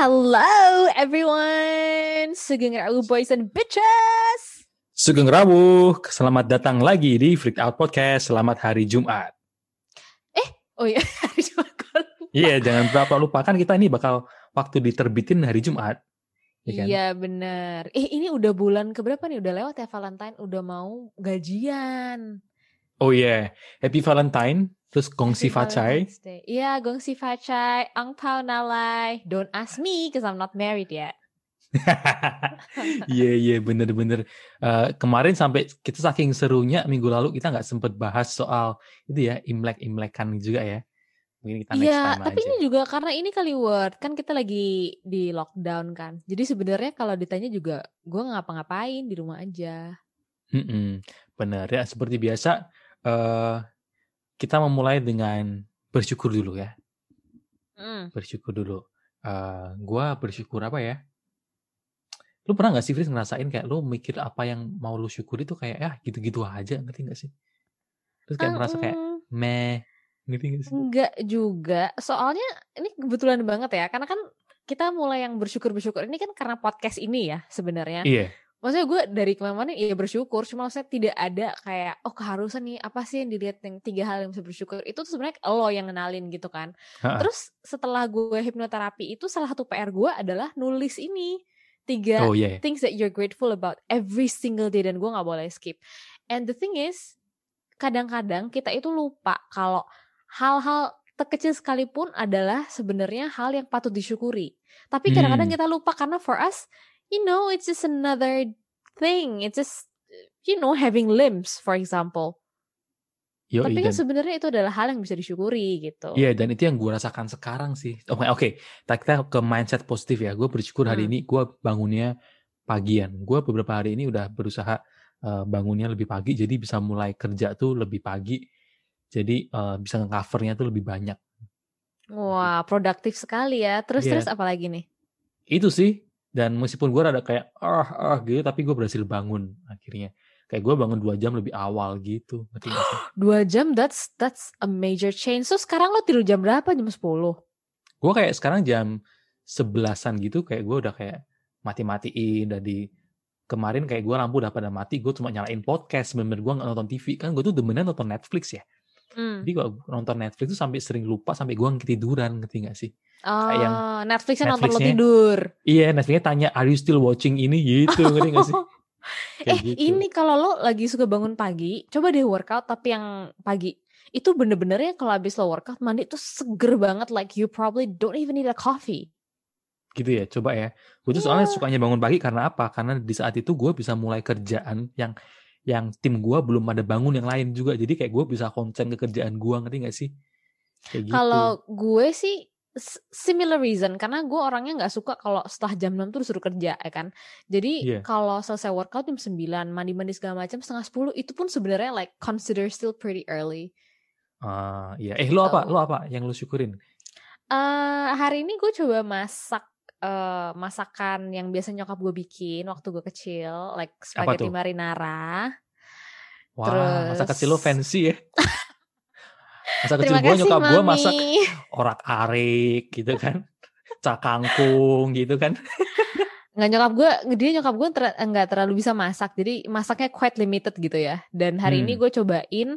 Hello everyone, Sugeng Rawu boys and bitches. Sugeng Rawu, selamat datang lagi di Freak Out Podcast. Selamat hari Jumat. Eh, oh iya hari Jumat. Iya, jangan berapa lupa kan kita ini bakal waktu diterbitin hari Jumat. Ya kan? Iya bener. Eh ini udah bulan keberapa nih? Udah lewat ya Valentine? Udah mau gajian. Oh iya, yeah. Happy Valentine. Terus gongsi facai. Iya, gongsi facai, ang pao nalai. Don't ask me because I'm not married yet. Iya iya bener-bener uh, kemarin sampai kita saking serunya minggu lalu kita nggak sempet bahas soal itu ya imlek imlekan juga ya. Mungkin kita next Iya, tapi aja. ini juga karena ini kali word kan kita lagi di lockdown kan. Jadi sebenarnya kalau ditanya juga gue ngapa-ngapain di rumah aja. Mm -mm, bener ya seperti biasa. Uh, kita memulai dengan bersyukur dulu ya. Mm. Bersyukur dulu. Uh, gua bersyukur apa ya? Lu pernah gak sih Fris ngerasain kayak lu mikir apa yang mau lu syukuri tuh kayak ya gitu-gitu aja ngerti gak sih? Terus kayak merasa kayak meh ngerti gak sih? Enggak juga. Soalnya ini kebetulan banget ya karena kan kita mulai yang bersyukur-bersyukur ini kan karena podcast ini ya sebenarnya. Iya maksudnya gue dari kemarin ya bersyukur cuma saya tidak ada kayak oh keharusan nih apa sih yang dilihat yang tiga hal yang bisa bersyukur itu tuh sebenarnya lo yang kenalin gitu kan Ha-ha. terus setelah gue hipnoterapi itu salah satu PR gue adalah nulis ini tiga oh, yeah. things that you're grateful about every single day dan gue nggak boleh skip and the thing is kadang-kadang kita itu lupa kalau hal-hal terkecil sekalipun adalah sebenarnya hal yang patut disyukuri tapi kadang-kadang hmm. kita lupa karena for us you know, it's just another thing. It's just, you know, having limbs, for example. Yo, Tapi kan sebenarnya itu adalah hal yang bisa disyukuri gitu. Iya, dan itu yang gue rasakan sekarang sih. Oke, oh, oke. Okay. Kita ke mindset positif ya. Gue bersyukur hari hmm. ini gue bangunnya pagian. Gue beberapa hari ini udah berusaha uh, bangunnya lebih pagi, jadi bisa mulai kerja tuh lebih pagi. Jadi uh, bisa nge-covernya tuh lebih banyak. Wah, produktif sekali ya. Terus yeah. terus apa lagi nih? Itu sih dan meskipun gue rada kayak ah ah gitu tapi gue berhasil bangun akhirnya. Kayak gue bangun dua jam lebih awal gitu dua jam that's that's a major change. So sekarang lo tidur jam berapa? Jam sepuluh? Gue kayak sekarang jam sebelasan gitu kayak gue udah kayak mati-matiin. Udah di kemarin kayak gue lampu udah pada mati gue cuma nyalain podcast. Bener-bener gue nggak nonton TV kan gue tuh demenan nonton Netflix ya Hmm. Jadi kalau nonton Netflix tuh sampai sering lupa sampai gue ketiduran, ngerti gak sih? Oh, yang Netflixnya nonton lo tidur. Iya, Netflixnya tanya, are you still watching ini gitu, ngerti gak sih? eh, gitu. ini kalau lo lagi suka bangun pagi, coba deh workout tapi yang pagi. Itu bener-bener ya kalau habis lo workout mandi tuh seger banget, like you probably don't even need a coffee. Gitu ya, coba ya. Gue tuh yeah. soalnya sukanya bangun pagi karena apa? Karena di saat itu gue bisa mulai kerjaan yang yang tim gue belum ada bangun yang lain juga. Jadi kayak gue bisa konsen ke kerjaan gue ngerti gak sih? Gitu. kalau gue sih similar reason. Karena gue orangnya nggak suka kalau setelah jam 6 tuh disuruh kerja ya kan? Jadi yeah. kalau selesai workout jam 9 mandi-mandi segala macam setengah 10 itu pun sebenarnya like consider still pretty early. Ah uh, iya. Eh lo apa? Lo apa yang lo syukurin? Uh, hari ini gue coba masak uh, masakan yang biasa nyokap gue bikin waktu gue kecil, like spaghetti marinara. Wah, Terus... masa kecil lo fancy ya? masa kecil gue nyokap gue masak orak arik gitu kan, cakangkung gitu kan. nggak nyokap gue, dia nyokap gue ter, nggak terlalu bisa masak, jadi masaknya quite limited gitu ya. Dan hari hmm. ini gue cobain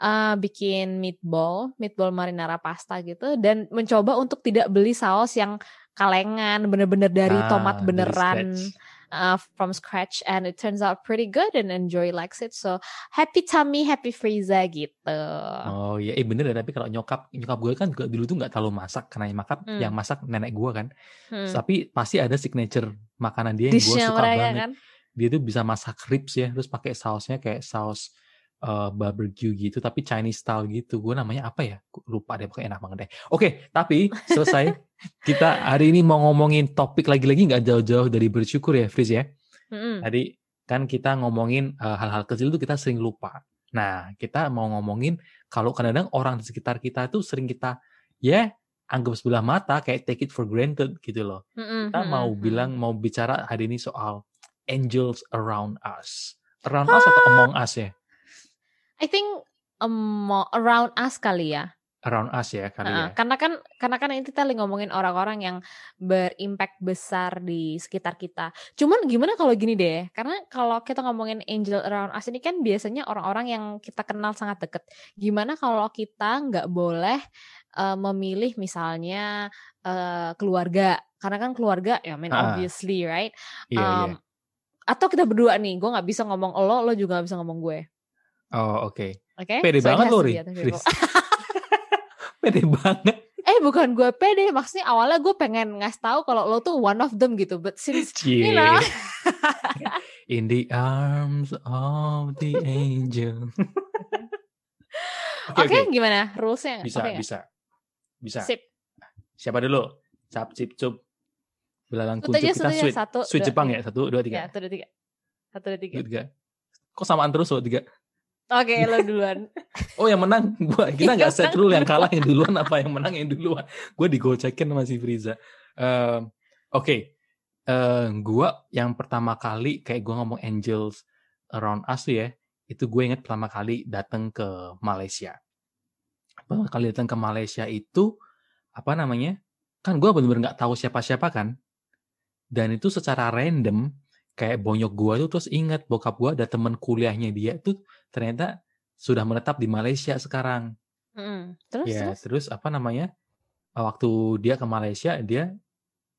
uh, bikin meatball, meatball marinara pasta gitu, dan mencoba untuk tidak beli saus yang kalengan bener-bener dari ah, tomat beneran uh, from scratch and it turns out pretty good and enjoy likes it so happy tummy happy Frieza gitu oh iya eh bener ya tapi kalau nyokap nyokap gue kan dulu tuh nggak terlalu masak karena yang makan hmm. yang masak nenek gue kan hmm. tapi pasti ada signature makanan dia yang gue suka banget kan? dia tuh bisa masak ribs ya terus pakai sausnya kayak saus uh, barbecue gitu tapi Chinese style gitu. Gue namanya apa ya? Lupa deh pokoknya enak banget deh. Oke tapi selesai. Kita hari ini mau ngomongin topik lagi-lagi nggak jauh-jauh dari bersyukur ya Fris ya. Mm-hmm. tadi kan kita ngomongin uh, hal-hal kecil itu kita sering lupa. Nah kita mau ngomongin kalau kadang-kadang orang di sekitar kita itu sering kita ya anggap sebelah mata kayak take it for granted gitu loh. Mm-hmm. kita mau bilang mau bicara hari ini soal angels around us. Around us atau among us ya I think um, around us kali ya. around us ya kali uh, ya. Karena kan karena kan ini kita lagi ngomongin orang-orang yang berimpact besar di sekitar kita. Cuman gimana kalau gini deh? Karena kalau kita ngomongin angel around us ini kan biasanya orang-orang yang kita kenal sangat deket. Gimana kalau kita nggak boleh uh, memilih misalnya uh, keluarga? Karena kan keluarga ya, I mean uh, obviously right. Iya, um, iya. Atau kita berdua nih, gue nggak bisa ngomong lo, lo juga gak bisa ngomong gue. Oh oke. Okay. Oke. Okay? Pede so banget lo, Ri. pede banget. Eh bukan gue pede, maksudnya awalnya gue pengen ngasih tahu kalau lo tuh one of them gitu, but since yeah. you know. In the arms of the angel. Oke, okay, okay. gimana rulesnya? Bisa, okay, bisa, bisa. Sip. Siapa dulu? Cap, cip, cup. Belalang kuncup kita sweet. Satu, sweet Jepang ya? Satu, dua, tiga. Ya, satu, dua, tiga. Satu, dua, tiga. Dua, tiga. Kok samaan terus lo tiga? Oke, okay, lo duluan. oh, yang menang gua. Kita nggak set rule yang kalah yang duluan apa yang menang yang duluan. Gue digocekin sama si Friza. Uh, Oke, okay. uh, gue yang pertama kali kayak gue ngomong Angels Around Us ya, itu gue inget pertama kali datang ke Malaysia. Pertama kali datang ke Malaysia itu apa namanya? Kan gue bener-bener nggak tahu siapa-siapa kan. Dan itu secara random kayak bonyok gue tuh terus ingat bokap gue ada temen kuliahnya dia tuh ternyata sudah menetap di Malaysia sekarang. Mm, terus, ya terus? terus apa namanya waktu dia ke Malaysia dia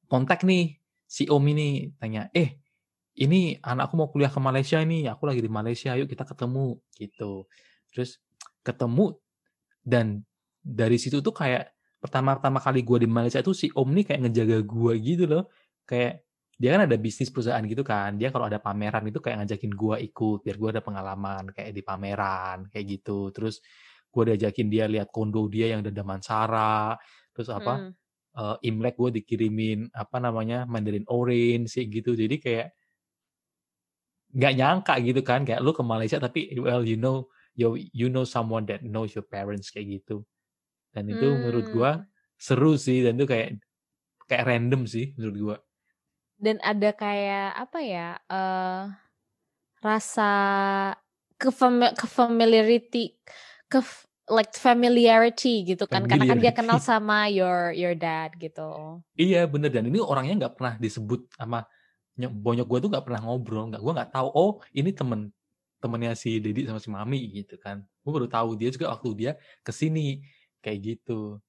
kontak nih si Om ini tanya eh ini anakku mau kuliah ke Malaysia ini aku lagi di Malaysia yuk kita ketemu gitu terus ketemu dan dari situ tuh kayak pertama-tama kali gue di Malaysia tuh si Om nih kayak ngejaga gue gitu loh kayak dia kan ada bisnis perusahaan gitu kan. Dia kalau ada pameran itu kayak ngajakin gue ikut biar gue ada pengalaman kayak di pameran kayak gitu. Terus gue diajakin dia lihat kondo dia yang ada Damansara terus apa hmm. uh, Imlek gue dikirimin apa namanya Mandarin Orange kayak gitu. Jadi kayak nggak nyangka gitu kan kayak lu ke Malaysia tapi well you know you you know someone that knows your parents kayak gitu. Dan itu hmm. menurut gue seru sih dan itu kayak kayak random sih menurut gue dan ada kayak apa ya uh, rasa kefamiliarity ke like familiarity gitu kan karena kan dia kenal sama your your dad gitu. Iya bener dan ini orangnya nggak pernah disebut sama bonyok gue tuh nggak pernah ngobrol nggak gue nggak tahu oh ini temen temennya si Dedi sama si Mami gitu kan. Gue baru tahu dia juga waktu dia ke sini kayak gitu.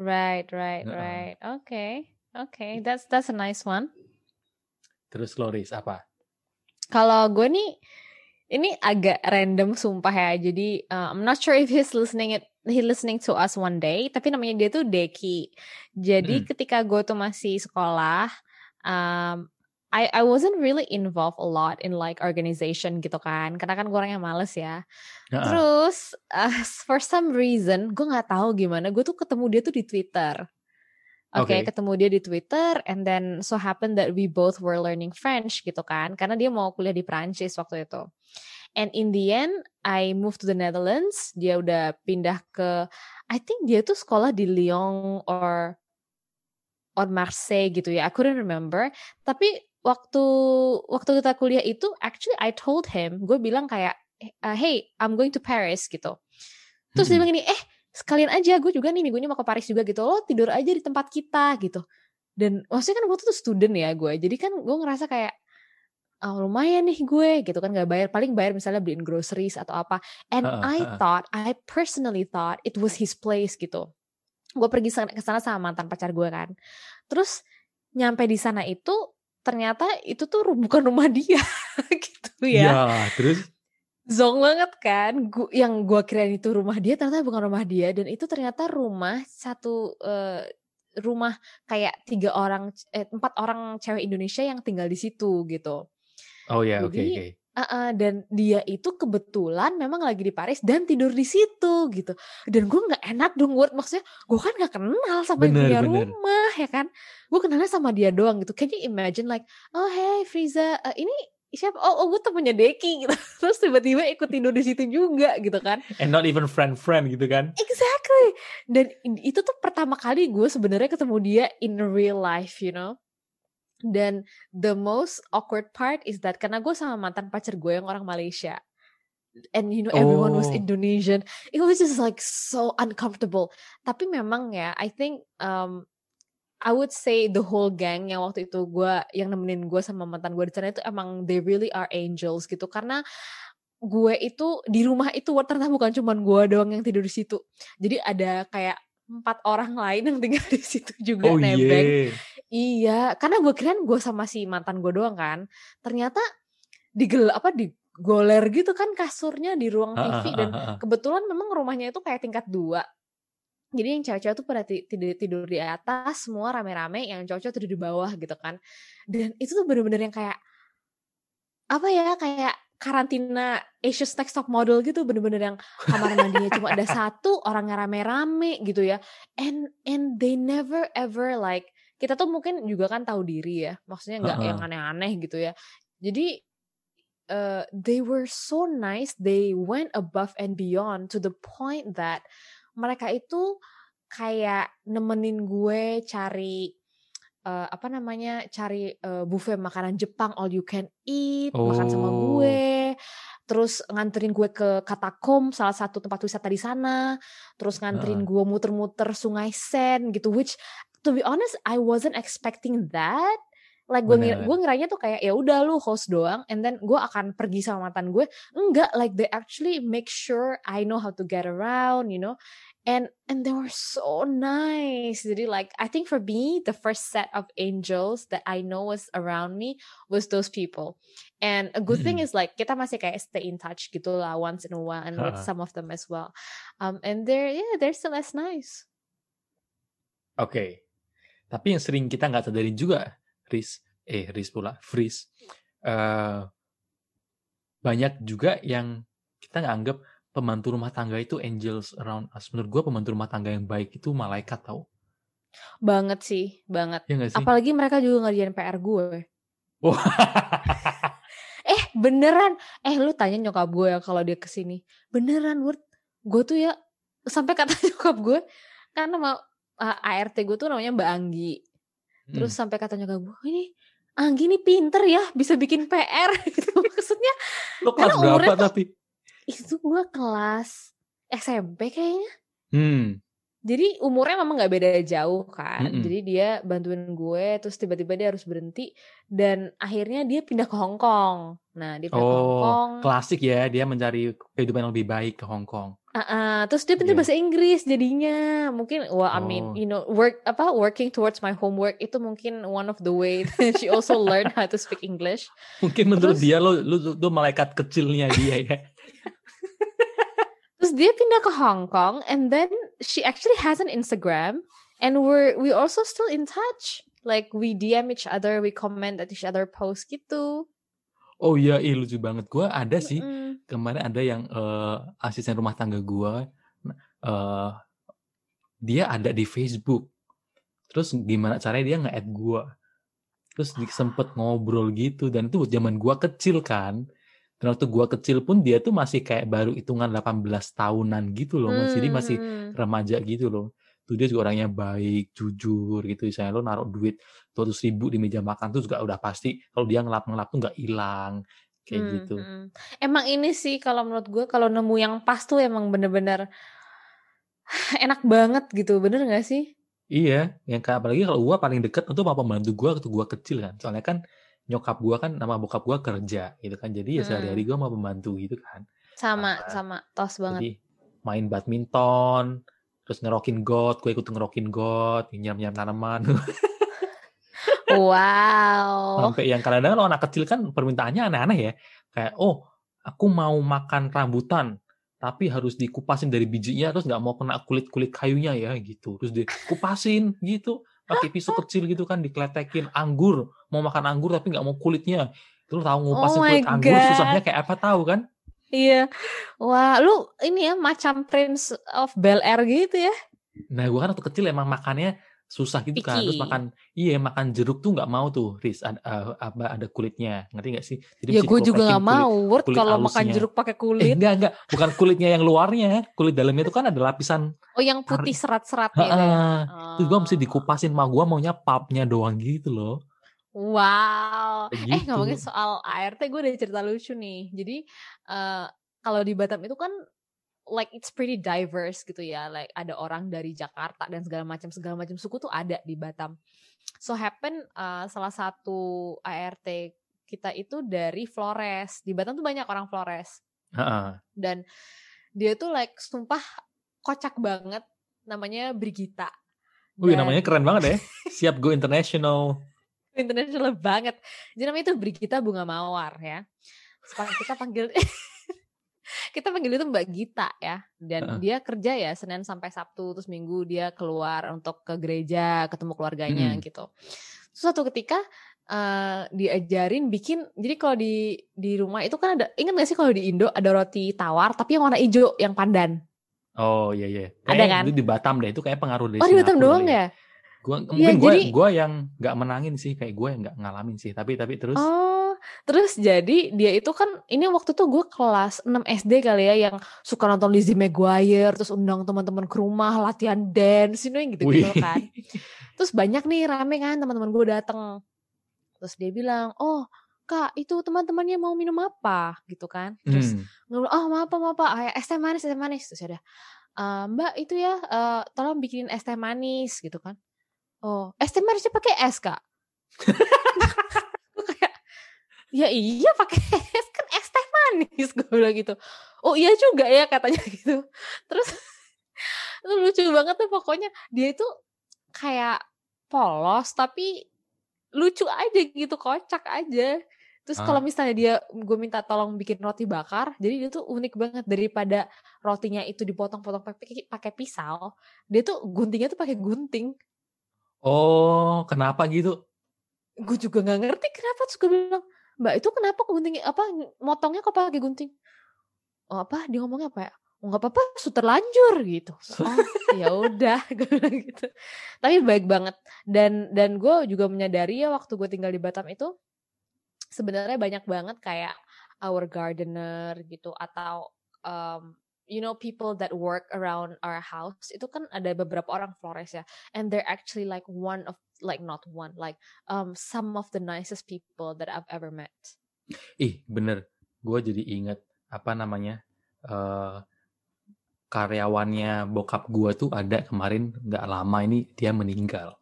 Right right uh -uh. right. Oke okay. okay. That's that's a nice one Terus Loris apa? Kalau gue nih ini agak random sumpah ya. Jadi uh, I'm not sure if he's listening it he listening to us one day, tapi namanya dia tuh Deki. Jadi hmm. ketika gue tuh masih sekolah, um, I I wasn't really involved a lot in like organization gitu kan, karena kan gue orangnya males ya. Uh-uh. Terus uh, for some reason gue nggak tahu gimana, gue tuh ketemu dia tuh di Twitter. Oke, okay, okay. ketemu dia di Twitter, and then so happen that we both were learning French gitu kan, karena dia mau kuliah di Prancis waktu itu. And in the end, I moved to the Netherlands. Dia udah pindah ke, I think dia tuh sekolah di Lyon or or Marseille gitu ya. I couldn't remember. Tapi waktu waktu kita kuliah itu, actually I told him, gue bilang kayak, eh, hey, I'm going to Paris gitu. Terus hmm. dia bilang ini, eh sekalian aja gue juga nih minggu ini mau ke Paris juga gitu lo tidur aja di tempat kita gitu. Dan maksudnya kan waktu tuh student ya gue jadi kan gue ngerasa kayak oh, lumayan nih gue gitu kan gak bayar paling bayar misalnya beliin groceries atau apa. And uh, I thought I personally thought it was his place gitu. Gue pergi ke sana sama mantan pacar gue kan. Terus nyampe di sana itu ternyata itu tuh bukan rumah dia gitu ya, ya terus Zong banget kan, gua, yang gue kira itu rumah dia ternyata bukan rumah dia dan itu ternyata rumah satu uh, rumah kayak tiga orang eh, empat orang cewek Indonesia yang tinggal di situ gitu. Oh ya, yeah, oke okay, oke. Okay. Uh, uh, dan dia itu kebetulan memang lagi di Paris dan tidur di situ gitu. Dan gue nggak enak dong, gue maksudnya gue kan nggak kenal sama bener, dia bener. rumah ya kan. Gue kenalnya sama dia doang gitu. Can you imagine like, oh hey Friza, uh, ini siapa? Oh, oh gue temennya Deki gitu. Terus tiba-tiba ikut tidur di situ juga gitu kan. And not even friend friend gitu kan. Exactly. Dan itu tuh pertama kali gue sebenarnya ketemu dia in real life you know. Dan the most awkward part is that karena gue sama mantan pacar gue yang orang Malaysia. And you know everyone oh. was Indonesian. It was just like so uncomfortable. Tapi memang ya, I think um, I would say the whole gang yang waktu itu gue yang nemenin gue sama mantan gue di sana itu emang they really are angels gitu. Karena gue itu di rumah itu ternyata bukan cuma gue doang yang tidur di situ. Jadi ada kayak empat orang lain yang tinggal di situ juga oh, nebeng. yeah. iya karena gue kira gue sama si mantan gue doang kan. Ternyata digel apa di goler gitu kan kasurnya di ruang TV dan kebetulan memang rumahnya itu kayak tingkat dua jadi yang cewek-cewek tuh pada tidur tidur di atas semua rame-rame yang cowok-cowok tidur di bawah gitu kan. Dan itu tuh bener-bener yang kayak apa ya kayak karantina Asia's Next Top Model gitu bener-bener yang kamar mandinya cuma ada satu orangnya rame-rame gitu ya. And and they never ever like kita tuh mungkin juga kan tahu diri ya maksudnya nggak uh -huh. yang aneh-aneh gitu ya. Jadi uh, they were so nice they went above and beyond to the point that mereka itu kayak nemenin gue cari uh, apa namanya cari uh, buffet makanan Jepang all you can eat oh. makan sama oh. gue terus nganterin gue ke Katakom salah satu tempat wisata di sana terus nganterin uh. gue muter-muter Sungai Sen gitu which to be honest I wasn't expecting that like gue ngira, gue ngiranya tuh kayak ya udah lu host doang and then gue akan pergi sama mantan gue enggak like they actually make sure I know how to get around you know and and they were so nice. Jadi like i think for me the first set of angels that i know was around me was those people. And a good thing is like kita masih kayak stay in touch gitu lah once in a while and with some of them as well. Um and they're yeah they're still as nice. Oke. Okay. tapi yang sering kita nggak sadari juga Riz eh Riz pula Fris uh, banyak juga yang kita nggak anggap pembantu rumah tangga itu angels around us. Menurut gue pembantu rumah tangga yang baik itu malaikat tau. Banget sih, banget. Ya sih? Apalagi mereka juga ngerjain PR gue. Eh beneran, eh lu tanya nyokap gue ya kalau dia ke sini. Beneran, Word. Gue tuh ya sampai kata nyokap gue, karena nama uh, ART gue tuh namanya Mbak Anggi. Terus hmm. sampai kata nyokap gue, ini Anggi nih pinter ya, bisa bikin PR gitu. Maksudnya, lu kelas berapa tapi? Itu gue kelas SMP kayaknya. Hmm. Jadi umurnya memang nggak beda jauh kan. Mm -mm. Jadi dia bantuin gue, terus tiba-tiba dia harus berhenti dan akhirnya dia pindah ke Hong Kong. Nah dia pindah oh, ke Hong Kong. Klasik ya, dia mencari kehidupan yang lebih baik ke Hong Kong. Uh, uh, terus dia pindah yeah. bahasa Inggris jadinya. Mungkin, well, I mean, oh. you know, work apa working towards my homework itu mungkin one of the way she also learned how to speak English. Mungkin menurut terus, dia lo, lo, lo malaikat kecilnya dia ya. Terus dia pindah ke Hong Kong and then she actually has an Instagram and we're we also still in touch. Like we DM each other, we comment at each other post gitu. Oh iya, iya lucu banget. Gue ada sih mm -hmm. kemarin ada yang uh, asisten rumah tangga gue, uh, dia ada di Facebook. Terus gimana caranya dia nge-add gue? Terus sempet ngobrol gitu dan itu zaman gue kecil kan. Dan waktu gua kecil pun dia tuh masih kayak baru hitungan 18 tahunan gitu loh. Hmm, Jadi masih hmm. remaja gitu loh. Tuh dia juga orangnya baik, jujur gitu. Misalnya lo naruh duit 200 ribu di meja makan tuh juga udah pasti kalau dia ngelap-ngelap tuh nggak hilang. Kayak hmm, gitu. Hmm. Emang ini sih kalau menurut gue kalau nemu yang pas tuh emang bener-bener enak banget gitu. Bener gak sih? Iya, yang kayak apalagi kalau gue paling deket itu apa membantu gue waktu gue kecil kan. Soalnya kan nyokap gue kan nama bokap gue kerja gitu kan. Jadi ya sehari-hari gue mau membantu gitu kan. Sama nah, sama. Tos banget. jadi main badminton terus ngerokin got gue ikut ngerokin got nyiram nyiram tanaman. Wow. Sampai yang kadang-kadang lo anak kecil kan permintaannya aneh-aneh ya. Kayak oh aku mau makan rambutan tapi harus dikupasin dari bijinya terus nggak mau kena kulit kulit kayunya ya gitu. Terus dikupasin gitu pakai pisau kecil gitu kan dikletekin anggur. Mau makan anggur tapi nggak mau kulitnya. Terus tahu ngupasin oh kulit anggur susahnya kayak apa tahu kan? Iya. Wah lu ini ya macam Prince of Bel Air gitu ya? Nah gua kan waktu kecil emang makannya susah gitu kan. Terus makan iya makan jeruk tuh nggak mau tuh Riz. Ada uh, ada kulitnya. Ngerti nggak sih? Jadi ya gue juga nggak mau. Word kalau makan jeruk pakai eh, kulit. eh, enggak enggak bukan kulitnya yang luarnya. Kulit dalamnya itu kan ada lapisan oh yang putih serat-serat gitu ya? terus gue mesti dikupasin. Mah gue maunya papnya doang gitu loh. Wow. Eh, gitu. Eh ngomongin soal ART gue ada cerita lucu nih. Jadi uh, kalau di Batam itu kan like it's pretty diverse gitu ya. Like ada orang dari Jakarta dan segala macam segala macam suku tuh ada di Batam. So happen uh, salah satu ART kita itu dari Flores. Di Batam tuh banyak orang Flores. Uh-uh. dan dia tuh like sumpah kocak banget. Namanya Brigita. Wih namanya keren banget ya. Siap go international. International banget. Jadi namanya itu Brigita Bunga Mawar ya. Kita panggil kita panggil itu Mbak Gita ya. Dan uh. dia kerja ya Senin sampai Sabtu terus Minggu dia keluar untuk ke gereja ketemu keluarganya hmm. gitu. Suatu ketika uh, diajarin bikin jadi kalau di di rumah itu kan ada ingat gak sih kalau di Indo ada roti tawar tapi yang warna hijau yang pandan? Oh iya iya. Kayak ada kan? itu di Batam deh itu kayak pengaruh dari oh di Batam doang ya, ya? Gua iya, mungkin ya, gue jadi... gua yang nggak menangin sih kayak gue yang nggak ngalamin sih. Tapi tapi terus oh terus jadi dia itu kan ini waktu tuh gue kelas 6 SD kali ya yang suka nonton Lizzie McGuire terus undang teman-teman ke rumah latihan dance ini gitu gitu kan. Terus banyak nih rame kan teman-teman gue dateng. Terus dia bilang oh kak itu teman-temannya mau minum apa? Gitu kan. Terus hmm. gue bilang oh mau apa mau apa es teh manis es teh manis. Terus ada uh, mbak itu ya uh, tolong bikinin es teh manis. Gitu kan. Oh es teh manisnya pakai es kak ya iya pakai es kan es teh manis gue bilang gitu. Oh iya juga ya katanya gitu. Terus itu lucu banget tuh pokoknya. Dia itu kayak polos tapi lucu aja gitu kocak aja. Terus ah. kalau misalnya dia gue minta tolong bikin roti bakar jadi dia tuh unik banget. Daripada rotinya itu dipotong-potong pakai pisau dia tuh guntingnya tuh pakai gunting. Oh, kenapa gitu? Gue juga nggak ngerti kenapa terus gue bilang, Mbak itu kenapa gunting apa motongnya kok pakai gunting? Oh apa? Dia ngomongnya apa ya? Oh, nggak apa-apa, su terlanjur gitu. Oh ya udah, gue bilang gitu. Tapi baik banget dan dan gue juga menyadari ya waktu gue tinggal di Batam itu sebenarnya banyak banget kayak our gardener gitu atau um, you know people that work around our house itu kan ada beberapa orang Flores ya and they're actually like one of like not one like um some of the nicest people that I've ever met. Ih bener, gue jadi inget apa namanya uh, karyawannya bokap gue tuh ada kemarin nggak lama ini dia meninggal.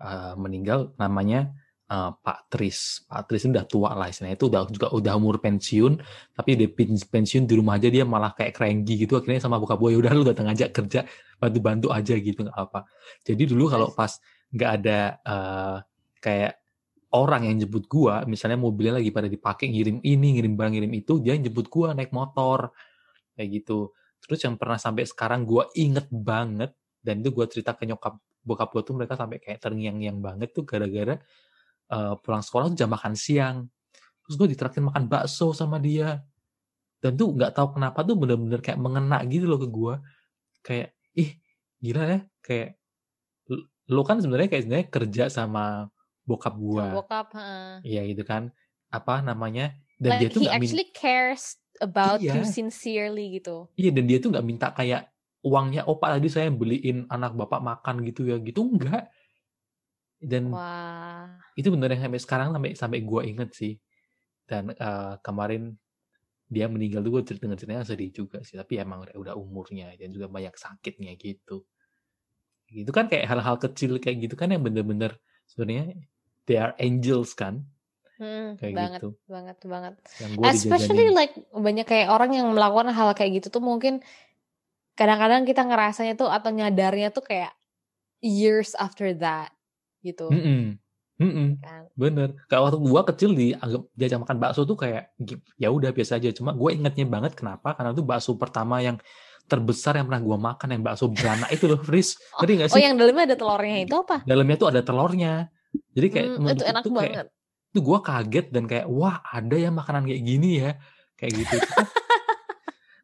Uh, meninggal namanya uh, Pak Tris. Pak Tris ini udah tua lah istilahnya itu udah juga udah umur pensiun, tapi dia pensiun di rumah aja dia malah kayak kerenggi gitu. Akhirnya sama buka buaya udah lu datang aja kerja bantu-bantu aja gitu nggak apa. Jadi dulu kalau pas nggak ada uh, kayak orang yang jemput gua, misalnya mobilnya lagi pada dipakai ngirim ini, ngirim barang, ngirim itu, dia yang jemput gua naik motor. Kayak gitu. Terus yang pernah sampai sekarang gua inget banget dan itu gua cerita ke nyokap bokap gua tuh mereka sampai kayak terngiang-ngiang banget tuh gara-gara uh, pulang sekolah tuh jam makan siang. Terus gue ditraktir makan bakso sama dia. Dan tuh nggak tahu kenapa tuh bener-bener kayak mengena gitu loh ke gue kayak ih gila ya. Kayak lo kan sebenarnya kayak sebenarnya kerja sama bokap gue bokap iya gitu kan. Apa namanya? Dan like dia tuh he actually cares about iya. you sincerely gitu. Iya dan dia tuh nggak minta kayak uangnya oh pak tadi saya beliin anak bapak makan gitu ya. Gitu enggak dan Wah. itu bener yang sampai sekarang sampai sampai gue inget sih. Dan uh, kemarin dia meninggal tuh gue dengar ceritanya sedih juga sih. Tapi emang udah, udah umurnya dan juga banyak sakitnya gitu gitu kan kayak hal-hal kecil kayak gitu kan yang bener-bener sebenarnya they are angels kan hmm, kayak banget, gitu banget banget yang especially dijajanin. like banyak kayak orang yang melakukan hal kayak gitu tuh mungkin kadang-kadang kita ngerasanya tuh atau nyadarnya tuh kayak years after that gitu. Mm -mm. Mm -mm. Kan? Bener. Kayak waktu gua kecil di diajak makan bakso tuh kayak ya udah biasa aja. Cuma gue ingetnya banget kenapa? Karena itu bakso pertama yang terbesar yang pernah gua makan yang bakso beranak itu loh, Fris. Oh, gak oh, sih? Oh, yang dalamnya ada telurnya itu apa? Dalamnya tuh ada telurnya. Jadi kayak hmm, itu enak itu banget. Kayak, itu gua kaget dan kayak wah ada ya makanan kayak gini ya. Kayak gitu.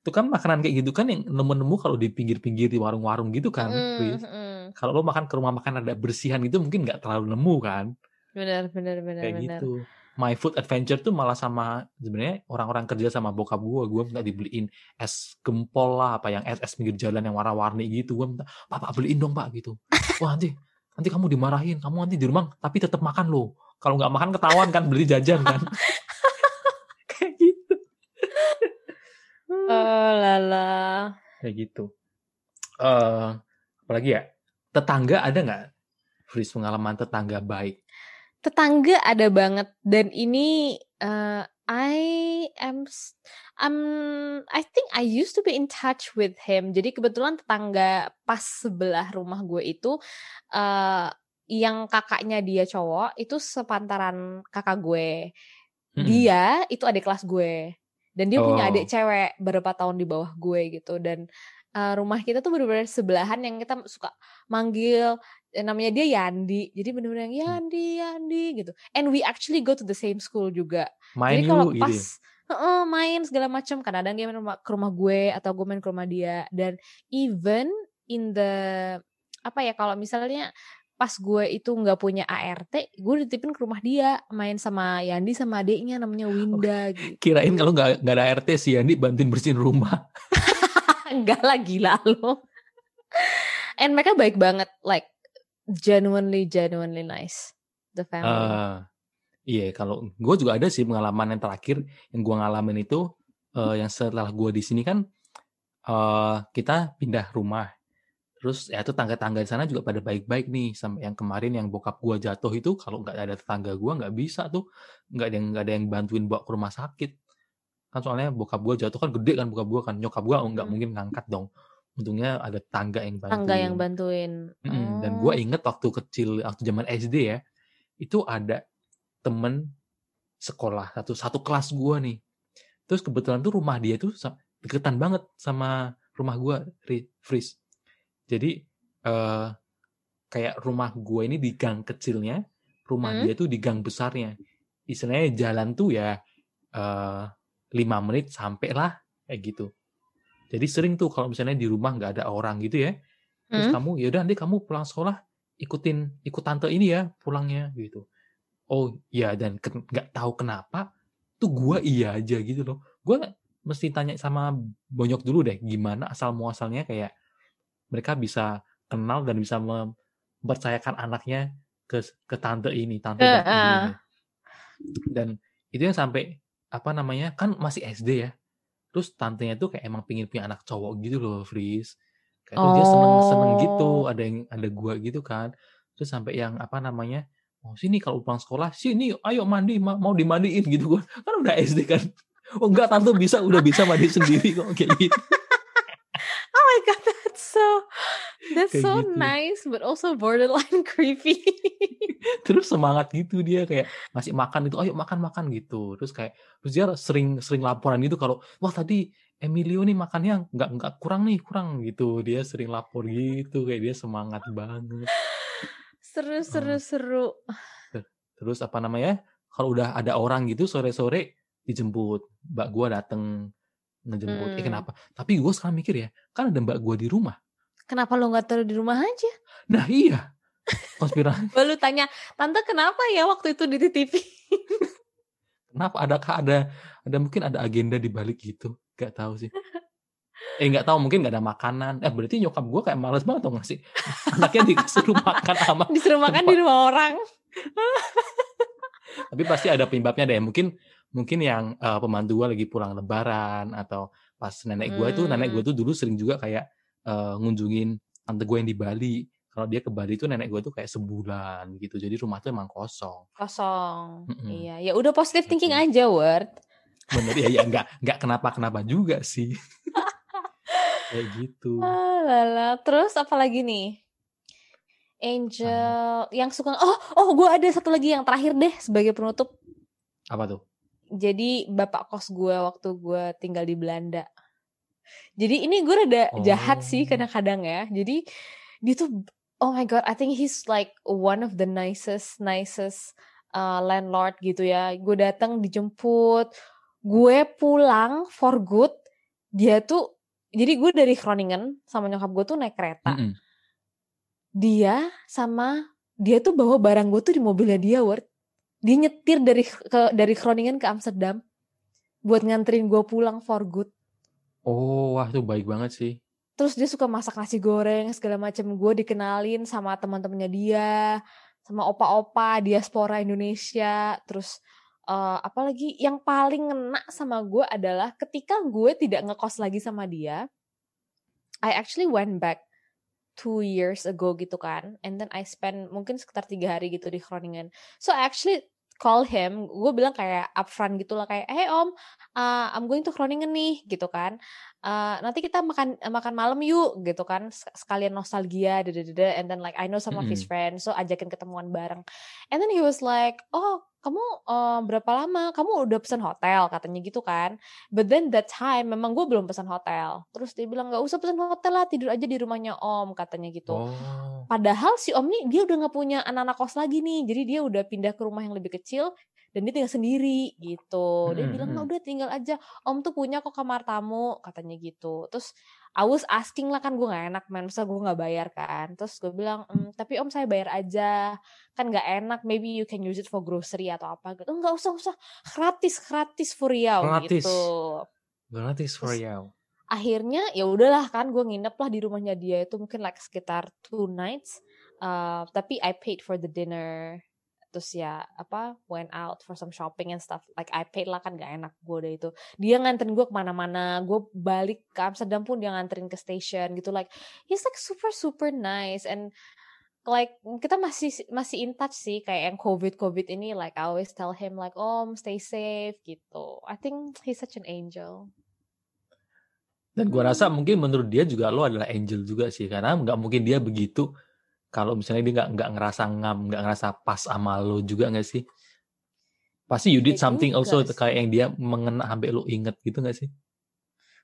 itu kan makanan kayak gitu kan yang nemu-nemu kalau di pinggir-pinggir di warung-warung gitu kan, mm, mm. Kalau lo makan ke rumah makan ada bersihan gitu mungkin nggak terlalu nemu kan. Benar, benar, benar. Kayak benar. gitu. My Food Adventure tuh malah sama sebenarnya orang-orang kerja sama bokap gue, gue minta dibeliin es gempol lah, apa yang es es pinggir jalan yang warna-warni gitu, gue minta, papa beliin dong pak gitu. Wah nanti nanti kamu dimarahin, kamu nanti di rumah tapi tetap makan lo. Kalau nggak makan ketahuan kan beli jajan kan. Oh lala. Kayak gitu. Uh, apalagi ya? Tetangga ada nggak? Fris pengalaman tetangga baik. Tetangga ada banget dan ini uh, I am um I think I used to be in touch with him. Jadi kebetulan tetangga pas sebelah rumah gue itu uh, yang kakaknya dia cowok itu sepantaran kakak gue. Hmm. Dia itu adik kelas gue. Dan dia oh. punya adik cewek berapa tahun di bawah gue gitu dan uh, rumah kita tuh bener-bener sebelahan yang kita suka manggil namanya dia Yandi jadi bener-bener yang hmm. Yandi Yandi gitu and we actually go to the same school juga main jadi kalau pas uh, main segala macam kadang-kadang dia main ke rumah gue atau gue main ke rumah dia dan even in the apa ya kalau misalnya pas gue itu nggak punya ART, gue ditipin ke rumah dia main sama Yandi sama adiknya namanya Winda. Oh, gitu. Kirain kalau nggak nggak ada ART si Yandi bantuin bersihin rumah. Enggak lah gila lo. And mereka baik banget, like genuinely genuinely nice the family. Uh, iya, kalau gue juga ada sih pengalaman yang terakhir yang gue ngalamin itu uh, yang setelah gue di sini kan uh, kita pindah rumah. Terus ya itu tangga-tangga di sana juga pada baik-baik nih sampai yang kemarin yang bokap gue jatuh itu kalau nggak ada tetangga gue nggak bisa tuh nggak ada yang nggak ada yang bantuin bawa ke rumah sakit kan soalnya bokap gue jatuh kan gede kan bokap gue kan nyokap gue nggak hmm. mungkin ngangkat dong untungnya ada tangga yang bantuin tangga yang bantuin mm -hmm. oh. dan gue inget waktu kecil waktu zaman SD ya itu ada temen sekolah satu satu kelas gue nih terus kebetulan tuh rumah dia tuh deketan banget sama rumah gue Fris jadi uh, kayak rumah gue ini di gang kecilnya rumah hmm? dia tuh di gang besarnya istilahnya jalan tuh ya uh, lima menit sampai lah kayak gitu. Jadi sering tuh kalau misalnya di rumah nggak ada orang gitu ya, terus hmm? kamu ya udah nanti kamu pulang sekolah ikutin ikut tante ini ya pulangnya gitu. Oh iya dan nggak tahu kenapa tuh gue iya aja gitu loh. Gue mesti tanya sama bonyok dulu deh gimana asal muasalnya kayak mereka bisa kenal dan bisa mempercayakan anaknya ke ke tante ini tante uh, uh. ini. Dan itu yang sampai apa namanya kan masih SD ya terus tantenya tuh kayak emang pingin punya anak cowok gitu loh Fris kayak oh. dia seneng seneng gitu oh. ada yang ada gua gitu kan terus sampai yang apa namanya oh sini kalau pulang sekolah sini ayo mandi mau dimandiin gitu kan kan udah SD kan oh enggak tante bisa udah bisa mandi sendiri kok kayak gitu oh my god that's so that's kayak so gitu. nice but also borderline creepy. Terus semangat gitu dia kayak ngasih makan itu ayo makan makan gitu. Terus kayak terus dia sering sering laporan gitu kalau wah tadi Emilio nih makannya nggak nggak kurang nih kurang gitu. Dia sering lapor gitu kayak dia semangat banget. Seru seru uh, seru terus apa namanya kalau udah ada orang gitu sore sore dijemput mbak gua dateng ngejemput. Hmm. eh kenapa? Tapi gue sekarang mikir ya kan ada mbak gua di rumah kenapa lo nggak taruh di rumah aja nah iya konspirasi. Baru tanya, tante kenapa ya waktu itu di TV? kenapa? ada ada ada mungkin ada agenda di balik gitu? Gak tahu sih. Eh nggak tahu mungkin nggak ada makanan. Eh berarti nyokap gue kayak males banget dong ngasih anaknya disuruh makan sama disuruh makan tempat. di rumah orang. Tapi pasti ada penyebabnya deh. Mungkin mungkin yang uh, pembantu gue lagi pulang lebaran atau pas nenek gue hmm. itu nenek gue tuh dulu sering juga kayak uh, ngunjungin tante gue yang di Bali. Kalau dia ke Bali tuh nenek gue tuh kayak sebulan gitu. Jadi rumah tuh emang kosong. Kosong. Mm -mm. iya ya udah positive thinking aja word. Bener ya ya nggak nggak kenapa kenapa juga sih. Kayak gitu. Ah, lala. Terus apa lagi nih? Angel yang suka oh oh gue ada satu lagi yang terakhir deh sebagai penutup. Apa tuh? Jadi bapak kos gue waktu gue tinggal di Belanda jadi ini gue rada oh. jahat sih oh. kadang-kadang ya jadi dia tuh oh my god, I think he's like one of the nicest nicest uh, landlord gitu ya. Gue datang dijemput, gue pulang for good. Dia tuh jadi gue dari Groningen sama nyokap gue tuh naik kereta. Mm -hmm. Dia sama dia tuh bawa barang gue tuh di mobilnya dia, Word. Dia nyetir dari ke dari Groningen ke Amsterdam buat nganterin gue pulang for good. Oh, wah itu baik banget sih. Terus dia suka masak nasi goreng segala macam gue dikenalin sama teman-temannya dia sama opa-opa diaspora Indonesia. Terus uh, apalagi yang paling ngena sama gue adalah ketika gue tidak ngekos lagi sama dia I actually went back two years ago gitu kan. And then I spend mungkin sekitar tiga hari gitu di Groningen. So I actually call him, gue bilang kayak upfront gitu lah kayak, hey om, uh, I'm going to Groningen nih gitu kan, uh, nanti kita makan makan malam yuk gitu kan, sekalian nostalgia, dada and then like I know some of his friends, so ajakin ketemuan bareng, and then he was like, oh kamu uh, berapa lama? Kamu udah pesan hotel katanya gitu kan. But then that time memang gue belum pesan hotel. Terus dia bilang nggak usah pesan hotel lah, tidur aja di rumahnya om katanya gitu. Oh. Padahal si om nih dia udah nggak punya anak-anak kos lagi nih. Jadi dia udah pindah ke rumah yang lebih kecil dan dia tinggal sendiri gitu. Dia hmm. bilang nggak udah tinggal aja. Om tuh punya kok kamar tamu katanya gitu. Terus I was asking lah kan gue gak enak man masa gue gak bayar kan. Terus gue bilang mm, tapi om saya bayar aja. Kan gak enak. Maybe you can use it for grocery atau apa. Gitu. Nggak usah usah. Gratis gratis for Riau gratis. gitu. Gratis for Riau akhirnya ya udahlah kan. Gue nginep lah di rumahnya dia. Itu mungkin like sekitar two nights. Uh, tapi I paid for the dinner terus ya apa went out for some shopping and stuff. Like I paid lah kan gak enak gue deh itu. Dia nganterin gue ke mana-mana. Gue balik ke Amsterdam pun dia nganterin ke station gitu. Like he's like super super nice. And like kita masih masih in touch sih. Kayak yang covid covid ini like I always tell him like om stay safe gitu. I think he's such an angel. Dan gue rasa mungkin menurut dia juga lo adalah angel juga sih. Karena nggak mungkin dia begitu kalau misalnya dia nggak nggak ngerasa ngam nggak ngerasa pas sama lo juga nggak sih? Pasti you did something also kayak yang dia mengena sampai lo inget gitu nggak sih?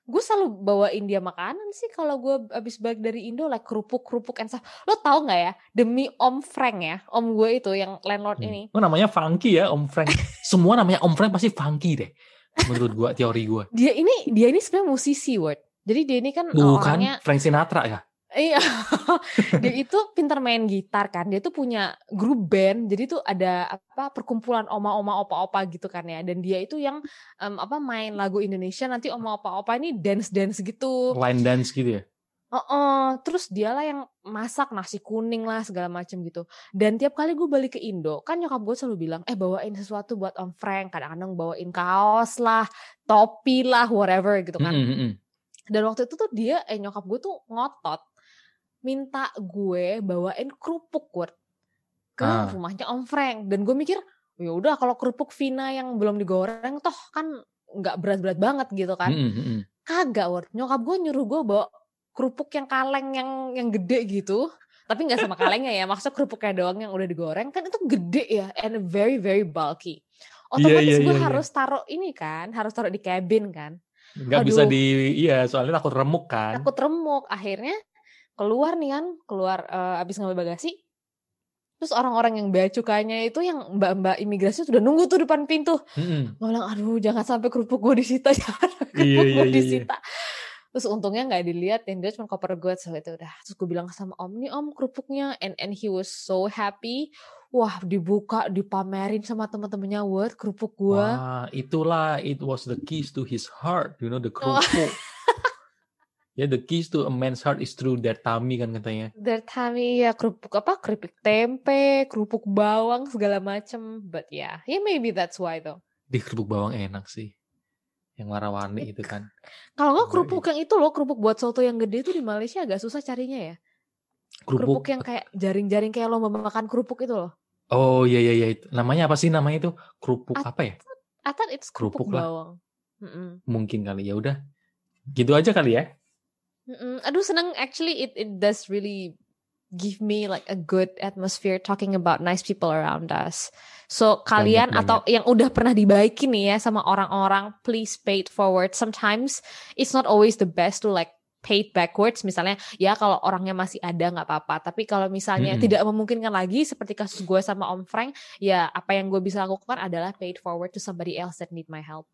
Gue selalu bawain dia makanan sih kalau gue abis balik dari Indo like kerupuk kerupuk and stuff. Lo tau nggak ya? Demi Om Frank ya Om gue itu yang landlord hmm. ini. Oh namanya Funky ya Om Frank. Semua namanya Om Frank pasti Funky deh menurut gue teori gue dia ini dia ini sebenarnya musisi word. Jadi dia ini kan Bukan orangnya Frank Sinatra ya Iya, dia itu pintar main gitar kan. Dia tuh punya grup band. Jadi tuh ada apa perkumpulan oma-oma opa-opa gitu kan ya. Dan dia itu yang um, apa main lagu Indonesia nanti oma opa-opa ini dance-dance gitu. Line dance gitu ya. Oh, uh, terus dialah yang masak nasi kuning lah segala macem gitu. Dan tiap kali gue balik ke Indo, kan nyokap gue selalu bilang, eh bawain sesuatu buat Om Frank. Kadang-kadang bawain kaos lah, topi lah, whatever gitu kan. Mm -hmm. Dan waktu itu tuh dia, eh nyokap gue tuh ngotot minta gue bawain kerupuk gue ke ah. rumahnya Om Frank. Dan gue mikir ya udah kalau kerupuk Vina yang belum digoreng toh kan nggak berat-berat banget gitu kan. Mm -hmm. kagak word nyokap gue nyuruh gue bawa kerupuk yang kaleng yang yang gede gitu. Tapi nggak sama kalengnya ya maksud kerupuknya doang yang udah digoreng. Kan itu gede ya and very very bulky. Iya, otomatis yeah, yeah, gue yeah, harus yeah. taruh ini kan harus taruh di cabin kan. Nggak bisa di iya soalnya takut remuk kan. Takut remuk. Akhirnya keluar nih kan keluar uh, abis ngambil bagasi. Terus orang-orang yang bea cukanya itu yang mbak-mbak imigrasi sudah nunggu tuh depan pintu. Mm-hmm. bilang aduh jangan sampai kerupuk gue disita jangan kerupuk iya, gue iya, iya, disita. Terus untungnya nggak dilihat dia cuma koper gue so itu udah. Terus gue bilang sama om nih om kerupuknya. And and he was so happy. Wah dibuka dipamerin sama teman-temannya word kerupuk gue wah itulah it was the keys to his heart you know the oh. Ya, the keys to a man's heart is through their tummy kan katanya. Their tummy ya kerupuk apa? Keripik tempe, kerupuk bawang segala macem. But yeah, yeah maybe that's why though. Di kerupuk bawang enak sih. Yang warna-warni itu kan. Kalau nggak kerupuk yang itu loh, kerupuk buat soto yang gede itu di Malaysia agak susah carinya ya. Kerupuk, kerupuk yang kayak jaring-jaring kayak lo makan kerupuk itu loh. Oh iya iya iya namanya apa sih namanya itu? Kerupuk At apa ya? Atau itu kerupuk, kerupuk bawang. Mm -mm. Mungkin kali ya udah. Gitu aja kali ya. Mm-mm. Aduh seneng actually it it does really give me like a good atmosphere talking about nice people around us. So kalian banyak, atau yang udah pernah dibaikin nih ya sama orang-orang, please pay it forward. Sometimes it's not always the best to like pay it backwards. Misalnya ya kalau orangnya masih ada nggak apa-apa. Tapi kalau misalnya mm-hmm. tidak memungkinkan lagi seperti kasus gue sama Om Frank, ya apa yang gue bisa lakukan adalah pay it forward to somebody else that need my help.